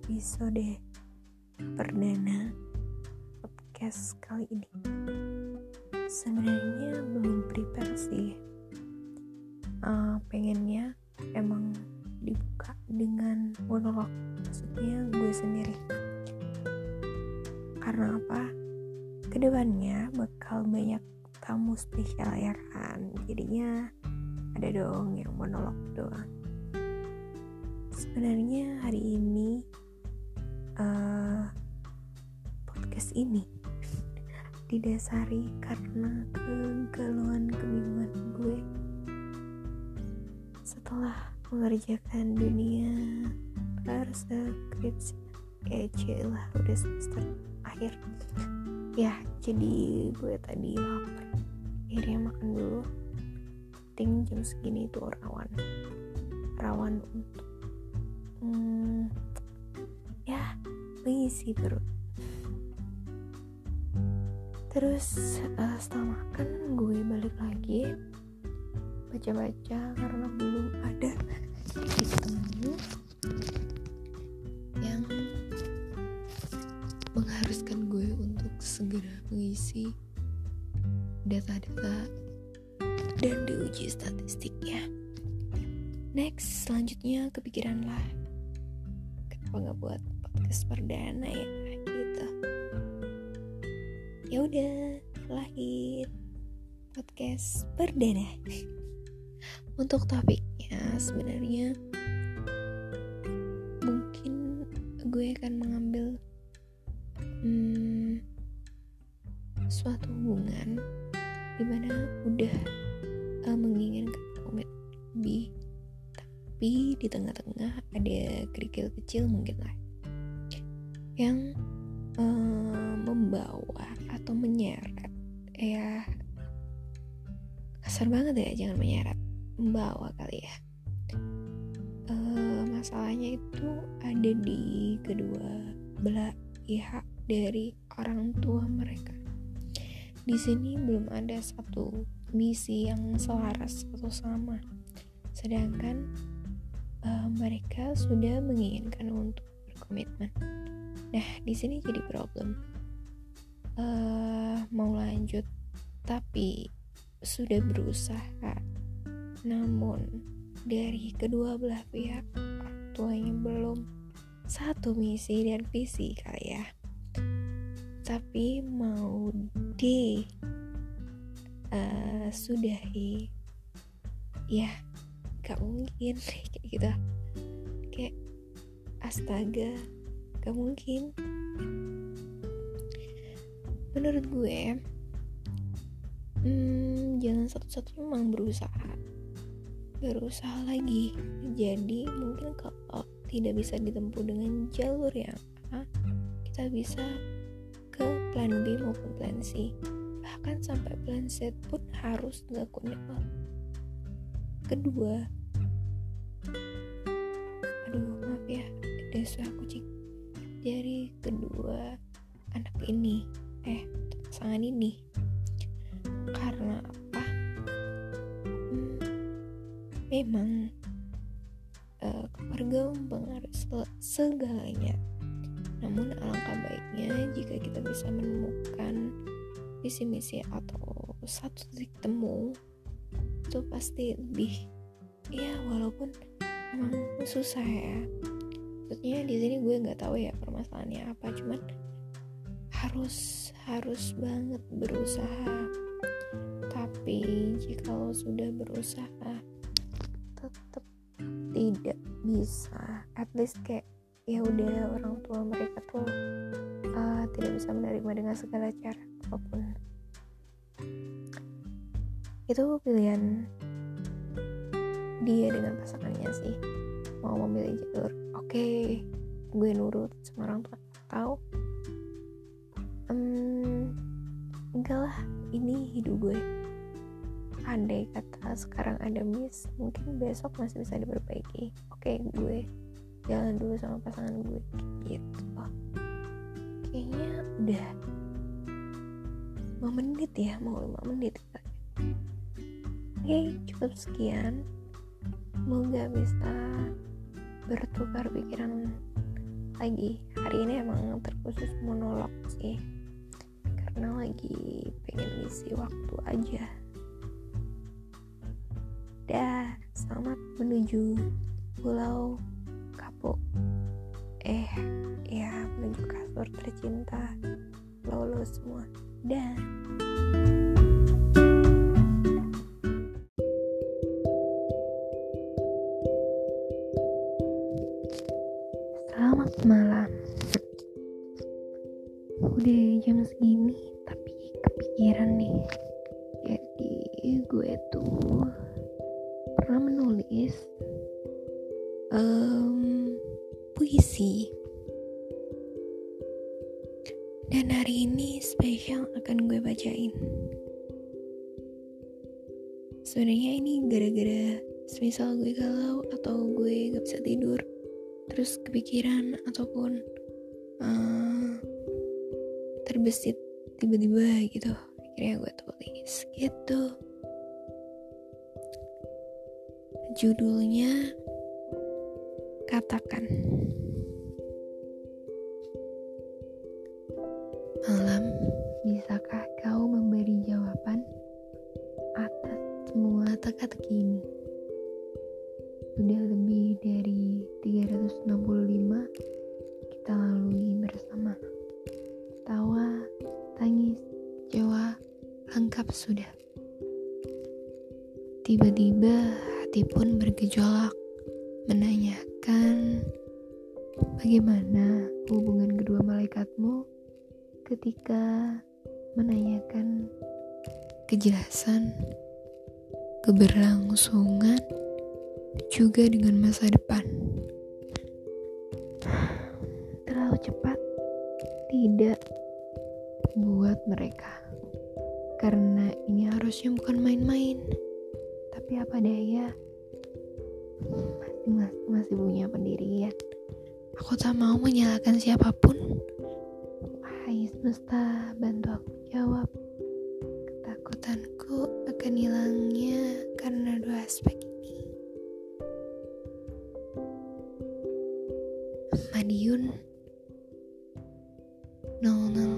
episode perdana podcast kali ini. Sebenarnya belum prepare sih. Uh, pengennya emang dibuka dengan monolog, maksudnya gue sendiri. Karena apa? Ke depannya bakal banyak tamu spesial ya kan. Jadinya ada dong yang monolog doang sebenarnya hari ini podcast ini didasari karena kegalauan kebingungan gue. Setelah mengerjakan dunia perskripsi eh lah udah semester akhir. Ya jadi gue tadi lapar. Akhirnya makan dulu. Ting jam segini itu rawan. Rawan untuk hmm, ya mengisi perut terus uh, setelah makan gue balik lagi. Baca-baca karena belum ada ketemu yang mengharuskan gue untuk segera mengisi data-data dan diuji statistiknya. Next, selanjutnya kepikiran lah. Kenapa nggak buat podcast perdana ya? Gitu ya udah lahir podcast perdana. Untuk topiknya sebenarnya mungkin gue akan mengambil hmm, suatu hubungan di mana udah uh, menginginkan komit lebih tapi di tengah-tengah ada kerikil kecil mungkin lah yang uh, membawa atau menyeret. Ya kasar banget ya jangan menyeret membawa kali ya. Uh, masalahnya itu ada di kedua belah pihak dari orang tua mereka. Di sini belum ada satu misi yang selaras atau sama. Sedangkan uh, mereka sudah menginginkan untuk berkomitmen. Nah, di sini jadi problem. Uh, mau lanjut, tapi sudah berusaha, namun dari kedua belah pihak tuanya belum satu misi dan visi kali ya. Tapi mau di uh, sudahi, ya gak mungkin kayak gitu kayak astaga gak mungkin. Menurut gue hmm, jangan satu-satunya memang berusaha. Berusaha lagi. Jadi mungkin kalau tidak bisa ditempuh dengan jalur yang A kita bisa ke plan B maupun plan C. Bahkan sampai plan Z pun harus dilakukan kedua ini. Eh pasangan ini. Karena apa? Hmm, memang uh, keluarga mempengaruhi segalanya. Namun alangkah baiknya jika kita bisa menemukan visi misi atau satu titik temu itu pasti lebih ya walaupun emang susah ya. Maksudnya di sini gue nggak tahu ya permasalahannya apa cuman harus harus banget berusaha. Tapi jika lo sudah berusaha tetap tidak bisa. At least kayak ya udah orang tua mereka tuh uh, tidak bisa menerima dengan segala cara apa pun. Itu pilihan dia dengan pasangannya sih. Mau memilih jalur oke okay, gue nurut sama orang tua. Tahu enggak lah ini hidup gue. Andai kata sekarang ada miss mungkin besok masih bisa diperbaiki. Oke okay, gue. Jalan dulu sama pasangan gue. Gitu. Kayaknya udah 5 menit ya mau 5 menit oke okay, cukup sekian. Semoga bisa bertukar pikiran lagi. Hari ini emang terkhusus monolog sih karena lagi pengen ngisi waktu aja. Dah selamat menuju pulau kapuk eh ya menuju kasur tercinta. Lo lo semua. Dah. Selamat malam. Udah jam segini tapi kepikiran nih. Jadi gue tuh pernah menulis um, puisi. Dan hari ini spesial akan gue bacain. Sebenarnya ini gara-gara semisal gue galau atau gue gak bisa tidur terus kepikiran ataupun uh, terbesit tiba-tiba gitu. Akhirnya gue tulis gitu. Judulnya katakan. Malam bisakah kau memberi jawaban atas semua teka-teki ini? Sudah lebih dari 365 kita lalui bersama. Tawa, tangis, jawa, lengkap sudah. Tiba-tiba hati pun bergejolak menanyakan bagaimana hubungan kedua malaikatmu ketika menanyakan kejelasan keberlangsungan juga dengan masa depan. Terlalu cepat tidak buat mereka. Karena ini harusnya bukan main-main. Tapi apa daya, masing-masing masih punya pendirian. Aku tak mau menyalahkan siapa pun. Hai semesta, bantu aku jawab. Ketakutanku akan hilangnya karena dua aspek Madiun 0045